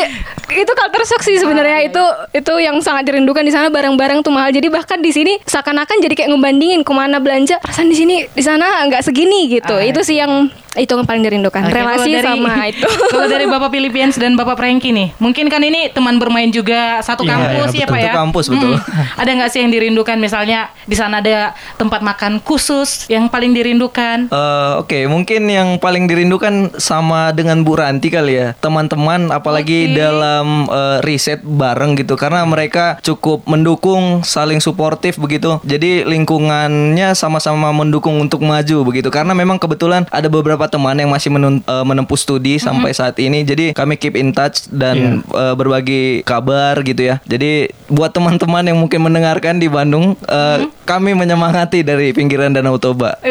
[SPEAKER 4] itu culture shock sih sebenarnya itu itu yang sangat dirindukan di sana barang-barang tuh mahal. Jadi bahkan di sini seakan-akan jadi kayak ngebandingin ke mana belanja. Perasaan di sini di sana nggak segini gitu.
[SPEAKER 1] Ah,
[SPEAKER 4] itu sih yang itu yang paling dirindukan.
[SPEAKER 1] Oke,
[SPEAKER 4] Relasi
[SPEAKER 1] dari-
[SPEAKER 4] sama itu.
[SPEAKER 1] Kalau dari Bapak Philippines dan Bapak Frankie nih, mungkin kan ini teman bermain juga satu
[SPEAKER 2] Iya,
[SPEAKER 1] kampus
[SPEAKER 3] iya,
[SPEAKER 1] ya Pak ya.
[SPEAKER 3] Satu kampus, betul.
[SPEAKER 1] Mm. Ada nggak sih yang dirindukan? Misalnya di sana ada tempat makan khusus yang paling dirindukan.
[SPEAKER 3] Eh, Oke, mungkin yang paling dirindukan sama dengan Bu Ranti kali ya, teman-teman, apalagi
[SPEAKER 1] Oke.
[SPEAKER 3] dalam eh, riset bareng gitu, karena mereka cukup mendukung, saling suportif begitu. Jadi lingkungannya sama-sama mendukung untuk maju begitu, karena memang kebetulan ada beberapa teman yang masih menun- eh, menempuh studi sampai saat ini. Jadi kami keep in touch dan eh, berbagi kabar gitu ya. Jadi buat teman-teman yang mungkin mendengarkan di Bandung, eh, kami menyemangati dari pinggiran Danau Toba.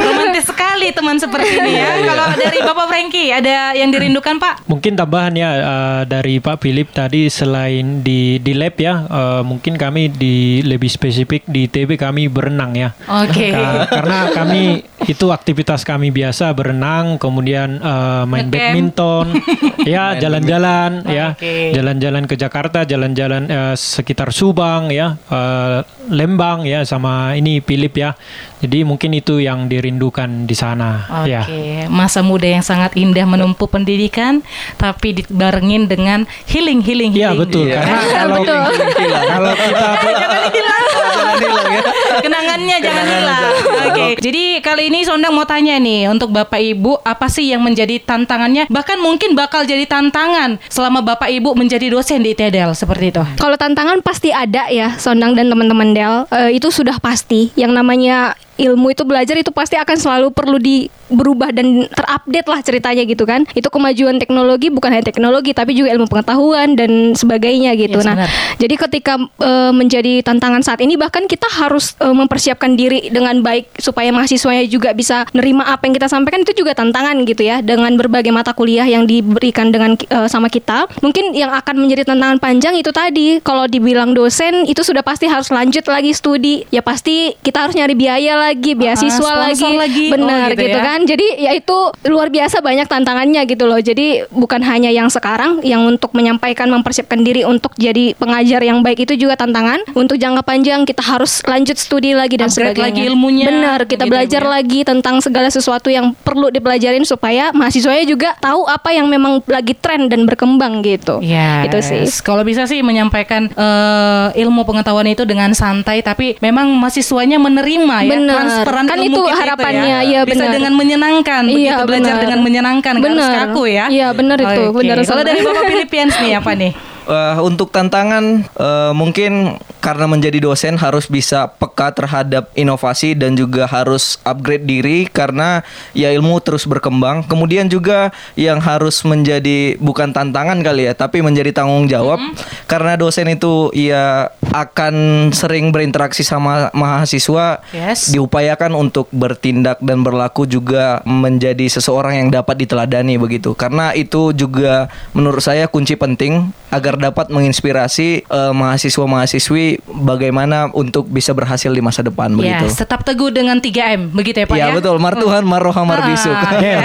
[SPEAKER 1] Romantis sekali teman seperti ini
[SPEAKER 3] Iya,
[SPEAKER 1] ya. Kalau dari Bapak Frankie ada yang dirindukan Pak?
[SPEAKER 2] Mungkin tambahan ya eh, dari Pak Philip tadi selain di di lab ya, eh, mungkin kami di lebih spesifik di TB kami berenang ya.
[SPEAKER 1] Oke.
[SPEAKER 2] Ka- karena kami itu aktivitas kami biasa berenang, kemudian eh, main
[SPEAKER 1] Ngecamp.
[SPEAKER 2] badminton, ya jalan-jalan ya, jalan-jalan ke Jakarta, jalan-jalan eh, sekitar Subang ya, eh, Lembang ya, sama ini Philip ya. Jadi mungkin itu yang dirindukan di sana.
[SPEAKER 1] Oke,
[SPEAKER 2] Ya.
[SPEAKER 1] masa muda yang sangat indah menempuh pendidikan, tapi dibarengin dengan healing, healing,
[SPEAKER 2] Iya
[SPEAKER 1] healing.
[SPEAKER 2] betul,
[SPEAKER 3] Iya.
[SPEAKER 2] karena kalau kalau kita
[SPEAKER 1] jangan hilang.
[SPEAKER 3] Jangan hilang ya.
[SPEAKER 1] Kenangannya jangan hilang. Oke. Jadi kali ini Sondang mau tanya nih untuk Bapak Ibu apa sih yang menjadi tantangannya? Bahkan mungkin bakal jadi tantangan selama Bapak Ibu menjadi dosen di ITEDEL seperti itu.
[SPEAKER 4] Kalau tantangan pasti ada ya, Sondang dan teman-teman Del. Eh, itu sudah pasti. Yang namanya ilmu itu belajar itu pasti akan selalu perlu di berubah dan terupdate lah ceritanya gitu kan. Itu kemajuan teknologi bukan hanya teknologi tapi juga ilmu pengetahuan dan sebagainya gitu.
[SPEAKER 1] Yes,
[SPEAKER 4] nah,
[SPEAKER 1] benar.
[SPEAKER 4] jadi ketika eh, menjadi tantangan saat ini bahkan kita harus eh, mempersiapkan diri dengan baik supaya mahasiswanya juga bisa nerima apa yang kita sampaikan itu juga tantangan gitu ya dengan berbagai mata kuliah yang diberikan dengan eh, sama kita. Mungkin yang akan menjadi tantangan panjang itu tadi kalau dibilang dosen itu sudah pasti harus lanjut lagi studi. Ya pasti kita harus nyari biaya lagi lagi, beasiswa
[SPEAKER 1] Ah,
[SPEAKER 4] lagi,
[SPEAKER 1] lagi. Oh,
[SPEAKER 4] benar
[SPEAKER 1] gitu
[SPEAKER 4] gitu,
[SPEAKER 1] ya.
[SPEAKER 4] kan. Jadi ya itu luar biasa banyak tantangannya gitu loh. Jadi bukan hanya yang sekarang yang untuk menyampaikan mempersiapkan diri untuk jadi pengajar yang baik itu juga tantangan. Untuk jangka panjang kita harus lanjut studi lagi dan
[SPEAKER 1] Upgrade
[SPEAKER 4] sebagainya.
[SPEAKER 1] lagi ilmunya,
[SPEAKER 4] Benar, kita
[SPEAKER 1] begitu ya,
[SPEAKER 4] belajar
[SPEAKER 1] ya.
[SPEAKER 4] lagi tentang segala sesuatu yang perlu dipelajarin supaya mahasiswanya juga tahu apa yang memang lagi tren dan berkembang gitu.
[SPEAKER 1] Iya,
[SPEAKER 4] Itu sih.
[SPEAKER 1] Kalau bisa sih menyampaikan eh, ilmu pengetahuan itu dengan santai, tapi memang mahasiswanya menerima ya. Transferan
[SPEAKER 4] Kan
[SPEAKER 1] ilmu
[SPEAKER 4] itu
[SPEAKER 1] kita
[SPEAKER 4] harapannya,
[SPEAKER 1] itu
[SPEAKER 4] iya,
[SPEAKER 1] ya. Bisa
[SPEAKER 4] benar.
[SPEAKER 1] dengan menyenangkan,
[SPEAKER 4] Iya,
[SPEAKER 1] begitu belajar
[SPEAKER 4] benar.
[SPEAKER 1] dengan menyenangkan, nggak harus
[SPEAKER 4] Benar.
[SPEAKER 1] kaku ya.
[SPEAKER 4] Iya, benar itu,
[SPEAKER 1] Oke.
[SPEAKER 4] benar,
[SPEAKER 1] Kalau dari Bapak Philippines nih apa nih?
[SPEAKER 3] Eh, untuk tantangan eh, mungkin karena menjadi dosen harus bisa peka terhadap inovasi dan juga harus upgrade diri karena ya ilmu terus berkembang. Kemudian juga yang harus menjadi bukan tantangan kali ya, tapi menjadi tanggung jawab karena dosen itu ya akan sering berinteraksi sama mahasiswa
[SPEAKER 1] Yes.
[SPEAKER 3] diupayakan untuk bertindak dan berlaku juga menjadi seseorang yang dapat diteladani begitu karena itu juga menurut saya kunci penting agar dapat menginspirasi eh, mahasiswa-mahasiswi bagaimana untuk bisa berhasil di masa depan begitu.
[SPEAKER 1] Yes, tetap teguh dengan 3M, begitu ya Pak ya?
[SPEAKER 3] Iya betul, martuhan marroha marbisuk.
[SPEAKER 1] Ah, yes.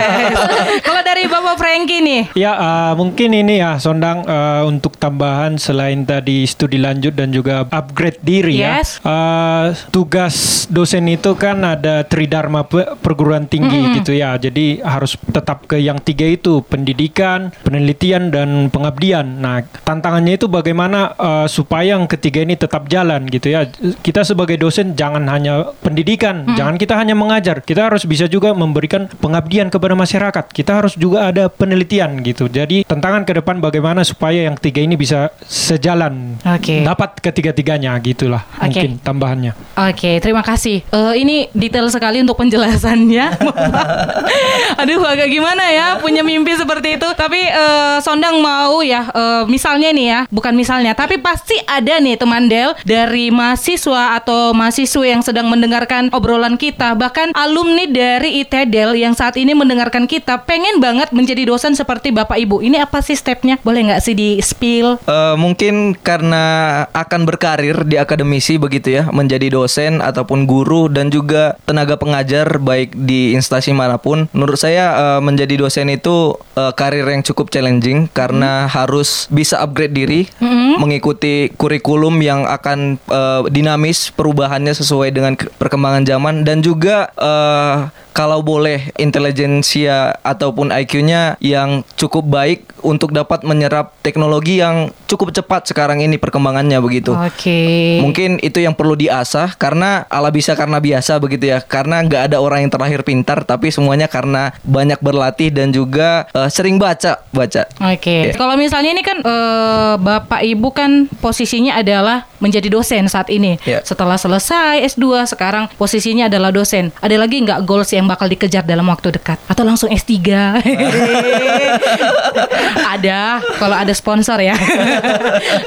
[SPEAKER 1] Kalau dari Bapak Franky nih,
[SPEAKER 2] Ya uh, mungkin ini ya Sondang uh, untuk tambahan selain tadi studi lanjut dan juga upgrade diri
[SPEAKER 1] Yes.
[SPEAKER 2] ya. Uh, tugas dosen itu kan ada tridharma pe- perguruan tinggi gitu ya. Jadi harus tetap ke yang tiga itu pendidikan, penelitian dan pengabdian. Nah tantangannya itu bagaimana uh, supaya yang ketiga ini tetap jalan gitu ya. Kita sebagai dosen jangan hanya pendidikan, jangan kita hanya mengajar. Kita harus bisa juga memberikan pengabdian kepada masyarakat. Kita harus juga ada penelitian gitu. Jadi tantangan ke depan bagaimana supaya yang tiga ini bisa sejalan.
[SPEAKER 1] Oke.
[SPEAKER 2] Dapat ketiga-tiganya gitulah
[SPEAKER 1] Oke.
[SPEAKER 2] mungkin tambahannya.
[SPEAKER 1] Oke, terima kasih. Eh, ini detail sekali untuk penjelasannya. Aduh, agak gimana ya punya mimpi seperti itu. Tapi eh, Sondang mau ya, eh, misalnya nih ya, bukan misalnya, tapi pasti ada nih teman Del dari mahasiswa atau mahasiswa yang sedang mendengarkan obrolan kita, bahkan alumni dari ITEDEL yang saat ini mendengarkan kita, pengen banget menjadi dosen seperti Bapak Ibu. Ini apa sih stepnya? Boleh nggak sih di spill?
[SPEAKER 3] Eh, mungkin karena akan berkarir di akademisi begitu ya, menjadi dosen ataupun guru dan juga tenaga pengajar baik di instansi mana pun. Menurut saya eh, menjadi dosen itu eh, karir yang cukup challenging karena harus bisa upgrade diri, mengikuti kurikulum yang akan eh, dinamis perubahannya sesuai dengan ke- perkembangan zaman dan juga eh, kalau boleh intelijensia ataupun IQ-nya yang cukup baik untuk dapat menyerap teknologi yang cukup cepat sekarang ini perkembangannya begitu.
[SPEAKER 1] Oke.
[SPEAKER 3] Mungkin itu yang perlu diasah karena ala bisa karena biasa begitu ya. Karena nggak ada orang yang terlahir pintar tapi semuanya karena banyak berlatih dan juga eh, sering baca baca.
[SPEAKER 1] Oke.
[SPEAKER 3] Ya.
[SPEAKER 1] Kalau misalnya ini kan eh, Bapak Ibu kan posisinya adalah menjadi dosen saat ini.
[SPEAKER 3] Ya.
[SPEAKER 1] Setelah selesai S2 sekarang posisinya adalah dosen. Ada lagi nggak goals yang bakal dikejar dalam waktu dekat atau langsung S3? ada kalau ada sponsor ya.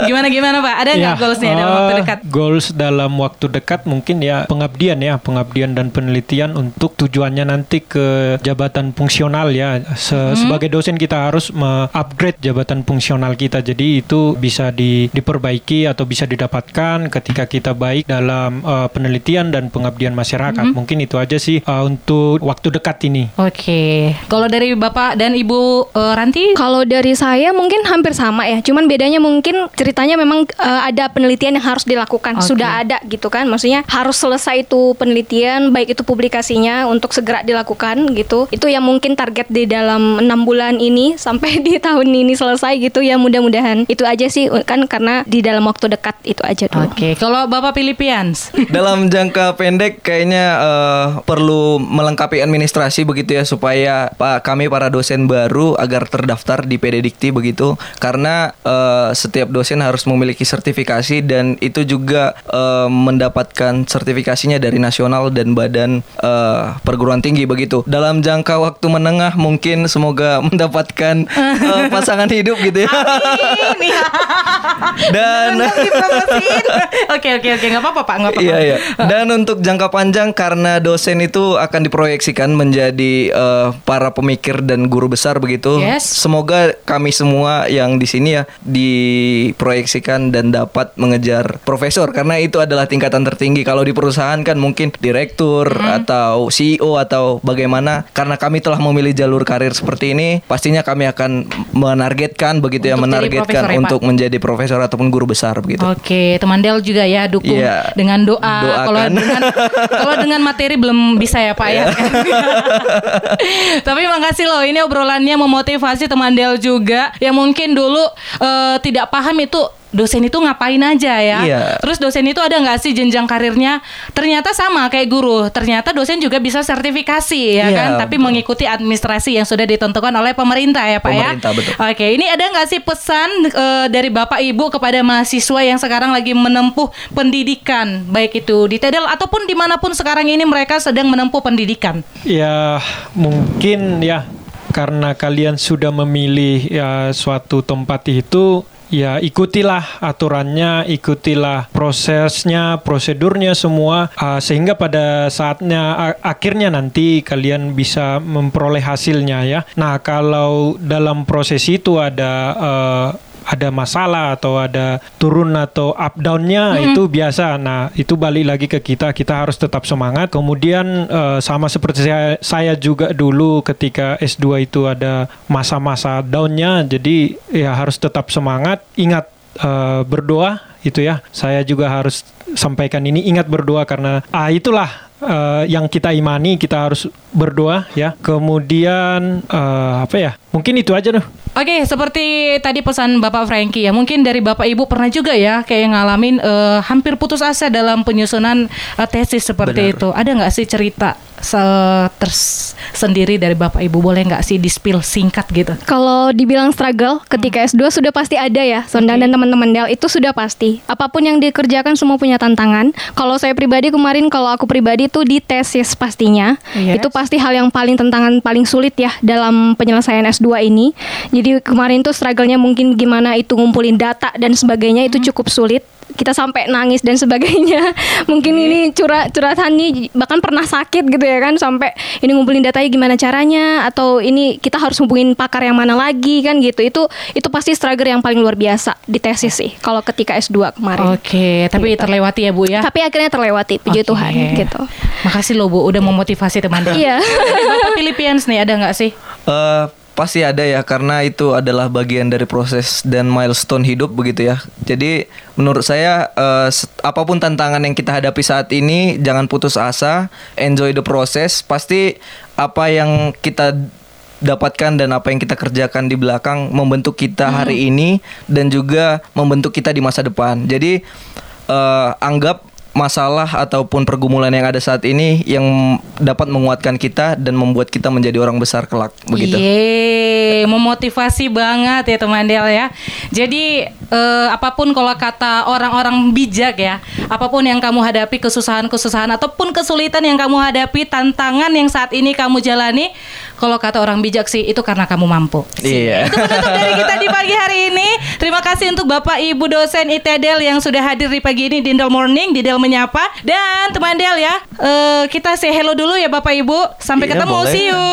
[SPEAKER 1] gimana gimana Pak? Ada nggak
[SPEAKER 2] Ya,
[SPEAKER 1] goalsnya dalam waktu
[SPEAKER 2] eh,
[SPEAKER 1] dekat?
[SPEAKER 2] Goals dalam waktu dekat mungkin ya pengabdian ya, pengabdian dan penelitian untuk tujuannya nanti ke jabatan fungsional ya. Se-
[SPEAKER 1] Hmm.
[SPEAKER 2] Sebagai dosen kita harus me-upgrade jabatan fungsional kita. Jadi itu bisa di- diperbaiki atau bisa didapatkan ketika kita baik dalam eh, penelitian dan pengabdian masyarakat.
[SPEAKER 1] Hmm.
[SPEAKER 2] Mungkin itu aja sih eh, untuk waktu dekat ini.
[SPEAKER 1] Oke. Kalau dari Bapak dan Ibu eh, Ranti
[SPEAKER 4] Kalau dari saya mungkin hampir sama ya, cuman bedanya mungkin ceritanya memang eh, ada penelitian yang harus dilakukan,
[SPEAKER 1] Oke.
[SPEAKER 4] sudah ada gitu kan, maksudnya harus selesai itu penelitian, baik itu publikasinya untuk segera dilakukan gitu. Itu yang mungkin target di dalam enam bulan ini sampai di tahun ini selesai gitu ya mudah-mudahan. Itu aja sih kan karena di dalam waktu dekat itu aja dulu.
[SPEAKER 1] Oke. Kalau Bapak Philippines
[SPEAKER 3] Dalam jangka pendek kayaknya eh, perlu melengkapi administrasi begitu ya supaya Pak kami para dosen baru agar terdaftar di PD Dikti begitu karena eh, setiap dosen harus memiliki sertifikasi dan itu juga eh, mendapatkan sertifikasinya dari nasional dan badan eh, perguruan tinggi begitu. Dalam jangka waktu menengah mungkin semoga mendapatkan eh, pasangan hidup gitu ya.
[SPEAKER 1] Ini
[SPEAKER 3] dan.
[SPEAKER 1] Oke oke oke nggak apa-apa Pak nggak apa-apa.
[SPEAKER 3] Iya iya. Dan untuk jangka panjang karena dosen itu akan diproyeksikan menjadi eh, para pemikir dan guru besar begitu.
[SPEAKER 1] Yes.
[SPEAKER 3] Semoga kami semua yang di sini ya diproyeksikan dan dapat mengejar profesor karena itu adalah tingkatan tertinggi. Kalau di perusahaan kan mungkin direktur
[SPEAKER 1] Hmm.
[SPEAKER 3] atau CEO atau bagaimana. Karena kami telah memilih jalur karir seperti ini, pastinya kami akan menargetkan begitu ya
[SPEAKER 1] Untuk jadi
[SPEAKER 3] menargetkan
[SPEAKER 1] profesor ya, Pak?
[SPEAKER 3] untuk menjadi profesor ataupun guru besar begitu.
[SPEAKER 1] Oke, teman Del juga ya dukung
[SPEAKER 3] Iya.
[SPEAKER 1] dengan doa. Kalau dengan kalau dengan materi belum bisa ya Pak ya. Tapi makasih loh, ini obrolannya memotivasi teman Del juga. Yang mungkin dulu eh, tidak paham itu dosen itu ngapain aja ya.
[SPEAKER 3] Iya.
[SPEAKER 1] Terus dosen itu ada nggak sih jenjang karirnya? Ternyata sama kayak guru. Ternyata dosen juga bisa sertifikasi ya
[SPEAKER 3] Iya,
[SPEAKER 1] kan, tapi
[SPEAKER 3] betul.
[SPEAKER 1] mengikuti administrasi yang sudah ditentukan oleh pemerintah ya Pak
[SPEAKER 3] Pemerintah,
[SPEAKER 1] ya.
[SPEAKER 3] betul.
[SPEAKER 1] Oke, ini ada nggak sih pesan eh, dari Bapak Ibu kepada mahasiswa yang sekarang lagi menempuh pendidikan, baik itu di TEDEL ataupun di mana pun sekarang ini mereka sedang menempuh pendidikan?
[SPEAKER 2] Ya mungkin ya karena kalian sudah memilih ya suatu tempat itu ya ikutilah aturannya, ikutilah prosesnya, prosedurnya semua uh, sehingga pada saatnya akhirnya nanti kalian bisa memperoleh hasilnya ya. Nah, kalau dalam proses itu ada uh, ada masalah atau ada turun atau up downnya itu biasa. Nah itu balik lagi ke kita. Kita harus tetap semangat. Kemudian eh, sama seperti saya, saya juga dulu ketika S2 itu ada masa-masa downnya. Jadi ya harus tetap semangat. Ingat eh, berdoa itu ya. Saya juga harus sampaikan ini. Ingat berdoa karena ah itulah eh, yang kita imani. Kita harus berdoa ya. Kemudian eh, apa ya? Mungkin itu aja tuh.
[SPEAKER 1] Oke, seperti tadi pesan Bapak Frankie ya, mungkin dari Bapak Ibu pernah juga ya kayak ngalamin eh, hampir putus asa dalam penyusunan eh, tesis seperti
[SPEAKER 3] Benar.
[SPEAKER 1] itu. Ada nggak sih cerita se- tersendiri dari Bapak Ibu? Boleh nggak sih di-spill singkat gitu?
[SPEAKER 4] Kalau dibilang struggle ketika S2 sudah pasti ada ya. Sondang dan teman-teman Del itu sudah pasti. Apa pun yang dikerjakan semua punya tantangan. Kalau saya pribadi kemarin kalau aku pribadi itu di tesis pastinya.
[SPEAKER 1] Yes.
[SPEAKER 4] Itu pasti hal yang paling tantangan paling sulit ya dalam penyelesaian S2 ini. Jadi kemarin tuh struggle-nya mungkin gimana itu ngumpulin data dan sebagainya itu cukup sulit. Kita sampai nangis dan sebagainya. Mungkin ini curhat curhatan nih bahkan pernah sakit gitu ya kan sampai ini ngumpulin datanya gimana caranya atau ini kita harus hubungin pakar yang mana lagi kan gitu. Itu itu pasti struggle yang paling luar biasa di tesis sih kalau ketika S2 kemarin.
[SPEAKER 1] Oke, tapi
[SPEAKER 4] Gitu.
[SPEAKER 1] terlewati ya Bu ya.
[SPEAKER 4] Tapi akhirnya terlewati puji
[SPEAKER 1] Oke.
[SPEAKER 4] Tuhan gitu.
[SPEAKER 1] Makasih loh Bu udah memotivasi teman-teman.
[SPEAKER 4] Iya.
[SPEAKER 1] Bapak Philippines nih ada nggak sih?
[SPEAKER 3] Eh, pasti ada ya karena itu adalah bagian dari proses dan milestone hidup begitu ya. Jadi menurut saya set- apa pun tantangan yang kita hadapi saat ini jangan putus asa, enjoy the process. Pasti apa yang kita dapatkan dan apa yang kita kerjakan di belakang membentuk kita hari ini dan juga membentuk kita di masa depan. Jadi eh, anggap masalah ataupun pergumulan yang ada saat ini yang dapat menguatkan kita dan membuat kita menjadi orang besar kelak begitu.
[SPEAKER 1] Yeay, memotivasi banget ya teman Del ya. Jadi eh, apa pun kalau kata orang-orang bijak ya, apa pun yang kamu hadapi kesusahan-kesusahan ataupun kesulitan yang kamu hadapi, tantangan yang saat ini kamu jalani, kalau kata orang bijak sih itu karena kamu mampu.
[SPEAKER 3] Iya.
[SPEAKER 1] Itu penutup dari kita di pagi hari ini. Terima kasih untuk Bapak Ibu dosen ITDEL yang sudah hadir di pagi ini di Del Morning, di Del Menyapa. Dan teman Del ya, eh, kita say hello dulu ya Bapak Ibu. Sampai
[SPEAKER 3] Iya,
[SPEAKER 1] ketemu,
[SPEAKER 3] boleh.
[SPEAKER 1] see you.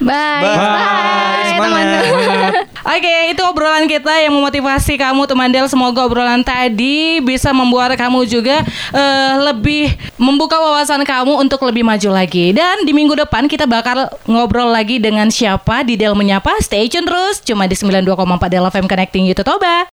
[SPEAKER 4] Bye.
[SPEAKER 3] Bye. Semangat.
[SPEAKER 4] teman-teman.
[SPEAKER 1] Oke, itu obrolan kita yang memotivasi kamu teman Del. Semoga obrolan tadi bisa membuat kamu juga eh, lebih membuka wawasan kamu untuk lebih maju lagi. Dan di minggu depan kita bakal ngobrol lagi dengan siapa di Del Menyapa. Stay tune terus cuma di 92,4 Del FM Connecting You to Toba.